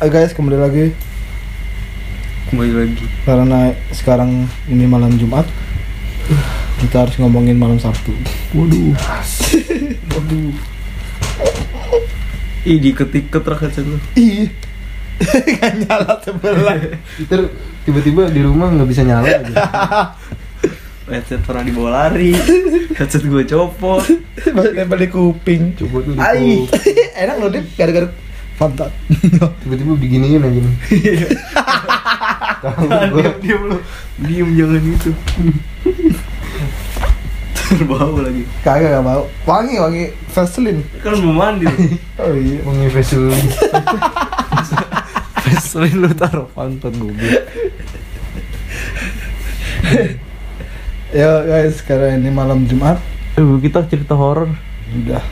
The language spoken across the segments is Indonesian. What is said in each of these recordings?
eh, guys kembali lagi Kembali lagi. karena sekarang ini malam Jumat kita harus ngomongin malam Sabtu. Waduh. Waduh. Ih, diket-iket rakyat lu. Iya. Gak nyala sebelah. Tiba-tiba di rumah nggak bisa nyala aja. Headset pernah dibawa lari. Headset gue copot. Nempel di kuping. Coba tuh enak loh deh gara-gara pantat. Tiba-tiba diginiin aja nih. Tahu gua. diam, diam lu. Diam jangan gitu. Terbau lagi. Kagak gak mau. Wangi wangi Vaseline. Kan mau mandi. Oh iya. Menginvestasi Vaseline lu taruh pantat gue. Ya guys, sekarang ini malam Jumat Eh, kita cerita horor. udah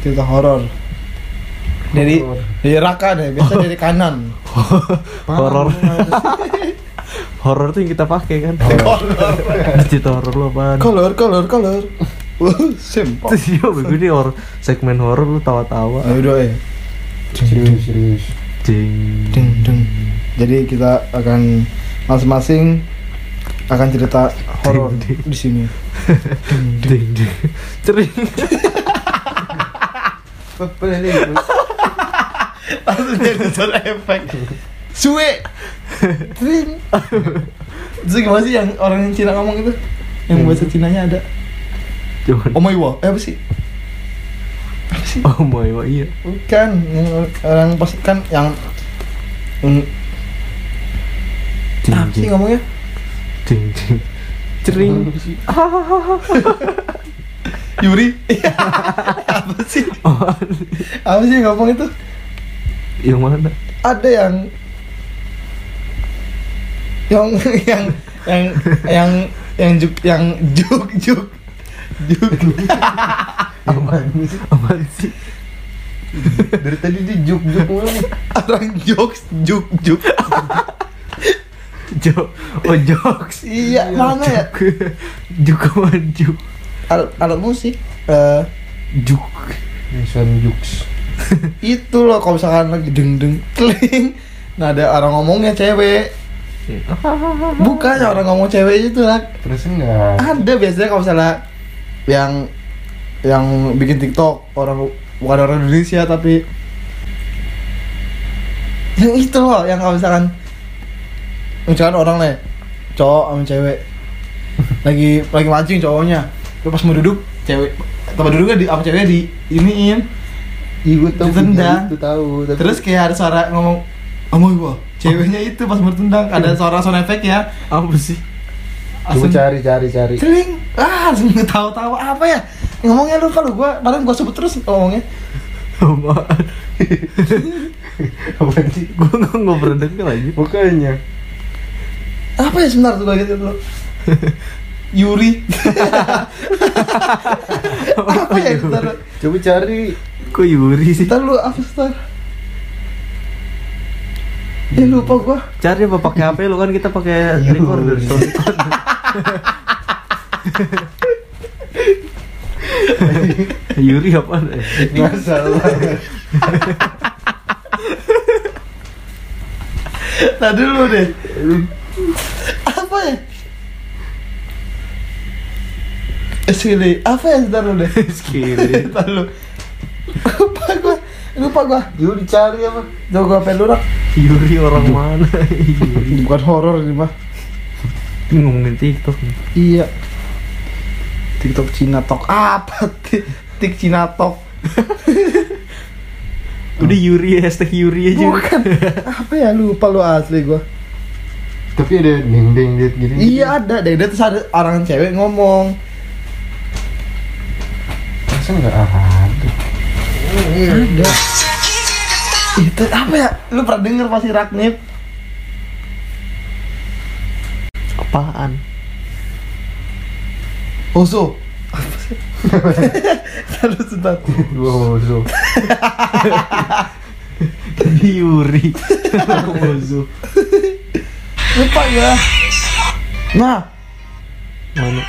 cerita horor. Dari Horor. dari Raka deh, biasa dari kanan. Horor. Horor tuh yang kita pakai kan. cerita horor lu apaan? Color, color, color. Wah, simple. Terus iya bego nih horor segmen horor lu tawa-tawa. Ayo doa ya. serius serius. Ding. Deng, deng. Jadi kita akan masing-masing akan cerita horor di sini. Ding ding. Cering. Langsung jadi sound efek. Suwe. Tring. Itu gimana sih yang orang Cina ngomong itu? Yang bahasa Cinanya ada. Cuman. Oh my god, eh, apa sih? Apa sih? Oh my god, iya. Bukan, yang orang pas kan yang yang Ding, apa sih ngomongnya? Ding ding. Cering. Yuri. apa sih? Oh, Apa sih yang ngomong itu? Yang mana? Ada yang yang yang yang yang yang juk yang juk juk juk Apaan sih? Apaan sih? Dari tadi dia juk juk mulu. orang jokes juk juk Jo, oh jokes. iya mana ya Juk juk. alat, alat musik Eh, Juk. Sound juks. itu loh kalau misalkan lagi deng deng kling nah ada orang ngomongnya cewek. Bukan ya orang ngomong cewek itu lah Terus enggak? ada biasanya kalau misalnya yang yang bikin TikTok orang bukan orang Indonesia tapi yang itu loh yang kalau misalkan misalkan orang nih cowok sama cewek. Lagi lagi mancing cowoknya. Terus pas mau duduk cewek tempat duduknya di apa ceweknya di iniin Iya gue tahu. Ditendang. Itu tahu. Tapi terus kayak ada suara ngomong amoy gua ceweknya itu pas mau tendang ada suara sound effect ya Apa sih? coba cari cari cari. celing ah langsung tahu-tahu apa ya ngomongnya lu kalau gua padahal gua sebut terus ngomongnya Apaan? Apaan sih? Gue nggak denger lagi. Makanya. apa ya sebentar tuh lagi dulu Yuri apa ya sebentar Coba cari. Kok Yuri sih? sebentar lu apa sebentar eh lupa gua Cari apa pakai HP lu kan kita pakai recorder. sound recorder. Yuri apa? Nggak salah. nah dulu deh apa ya Sini, apa ya lu deh Skill. Sebentar lu lupa gua lupa gua Yuk dicari apa? Coba gua apa lu Rak? Yuri orang mana? Yuri. bukan horor ini mah Ini ngomongin TikTok nih. Iya. TikTok Cina Tok apa? Tik Tik Cina Tok. Udah Yuri hashtag Yuri aja. Bukan. apa ya lupa lu asli gua. Tapi ada ding ding dit gitu. Iya ada, deh terus ada orang cewek ngomong. Masa enggak ada? Ada. Itu apa ya? Lu pernah denger pasti Ragnip? Apaan? Ozo. Apa sih? Terus sebentar. Dua bozo. Yuri. Bozo. Lupa ya. Nah, Mana?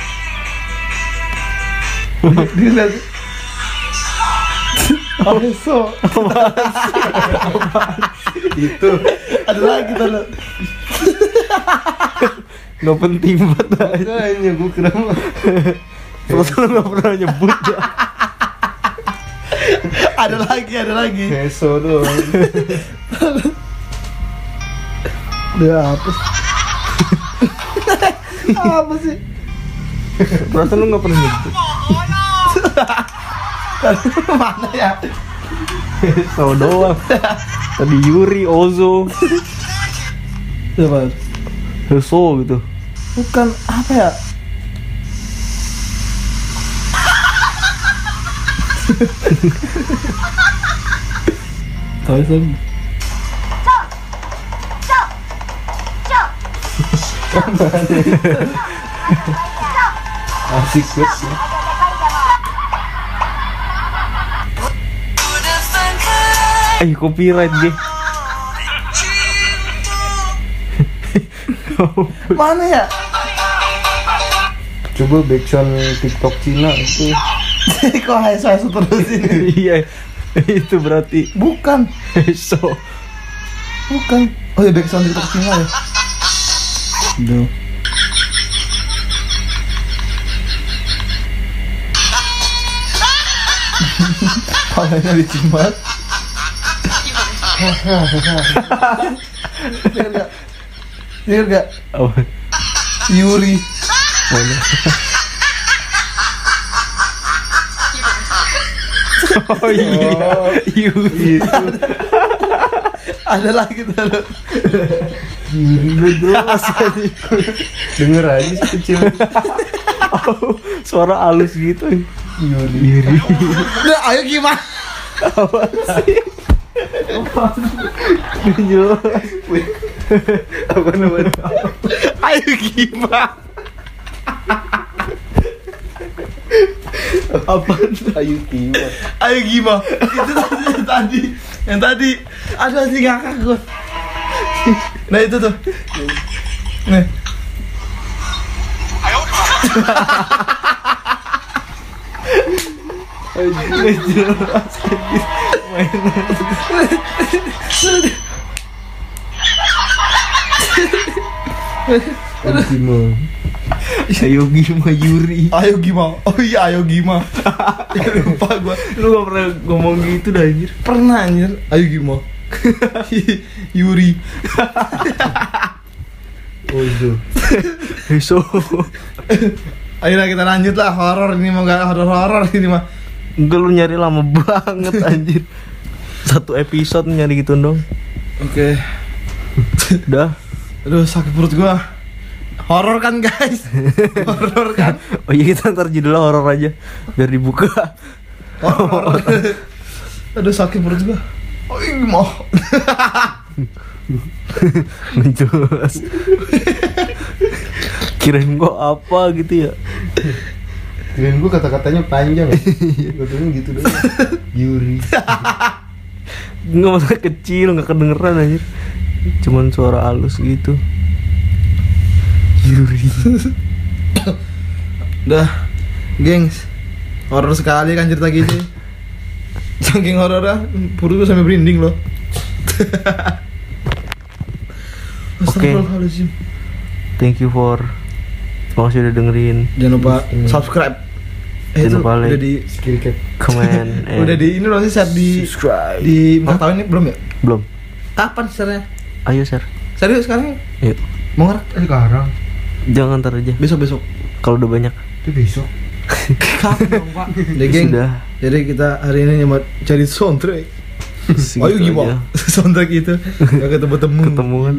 dilihat. Ozo. Itu. Ada lagi tuh lo. Nggak penting banget dah. Makanya gue kira. Perasaan lu nggak pernah nyebut dah. Ada lagi, ada lagi. Meso doang. Udah apa sih? apa sih? Perasaan lu nggak pernah nyebut. Mana ya? Tahu doang. Tadi Yuri, Ozo, Coba. Heso gitu. Bukan apa ya? Tahu sih. Asik banget Eh, copyright gue. Mana ya? Coba backsound TikTok Cina itu. Kok hai saya terus ini? Iya, itu berarti Bukan, Heso. bukan. Oh ya backsound TikTok Cina ya. Duh. Palanya dicimat. Dengar gak? Dengar gak? Apa? Yuri. Mana? Oh iya, Yuri. Ada lagi tuh. Denger aja sih kecil. Oh, suara halus gitu. Yuri. Ayo gimana? Apa sih? Jelas. Apa namanya? Ayo gimana? Apa? Ayu Kiwat. Ayo gimana? Itu tadi yang tadi. Yang tadi. Aduh sih ngakak gue. Nah itu tuh. Nih. Nggak jelas. Ayu Kimo. Ayo gimana Yuri? Ayo gimana? Oh iya ayo gimana? Lupa gue. Lu gak pernah ngomong gitu dah anjir. Pernah anjir. Ayo gimana? Yuri. Ozo. Heso. Ayolah kita lanjut lah horor ini mau gak horor horor ini mah. Enggak lu nyari lama banget anjir. Satu episode nyari gitu dong. Oke. Udah. Aduh sakit perut gua. Horor kan guys? horor kan? Oh iya kita ntar judulnya horor aja biar dibuka. Horor. Aduh sakit perut gua. Oh ini mau. Nggak jelas. Kirain gua apa gitu ya. Kirain gue kata-katanya panjang. Gue kira gitu doang. Yuri. Nggak masa kecil nggak kedengeran anjir. Cuman suara halus gitu. Yuri. Udah, gengs. Horor sekali kan cerita gini. Saking horor dah, perut gua sampai merinding loh. Oke. Astagfirullahaladzim. Thank you for makasih udah dengerin. Jangan lupa Hmm. subscribe. Eh, Jangan itu lupa like. udah di and udah di ini loh sih share di subscribe. di mau tahun ini belum ya? Belum. Kapan share Ayo share. Serius sekarang? Yuk. Mau ngerak? Sekarang. Jangan ntar aja. Besok besok. Kalau udah banyak. Itu besok. Kapan dong pak? Udah geng. Sudah. Jadi kita hari ini mau cari soundtrack. Segitu Ayo gimana? soundtrack itu gak ketemu-temu. Ketemu kan.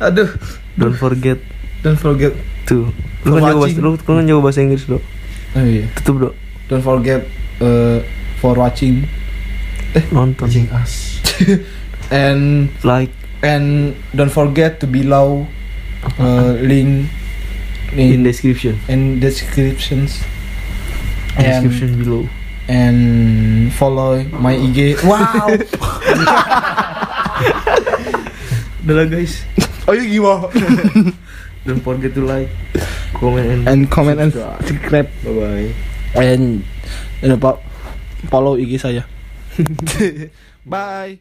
Aduh. Don't forget Don't forget. to lu kan jago bahasa watching. lu kan jago bahasa Inggris lo. Oh iya. Tutup dong. Don't forget uh, for watching Nonton. Kucing as. and Like and don't forget to below uh, link in in description. in descriptions and description below. and follow my IG. Wow. Udah lah guys. oh iya gimana? Don't forget to like, comment and, and comment and subscribe. bye bye. And jangan lupa follow IG saya. Bye.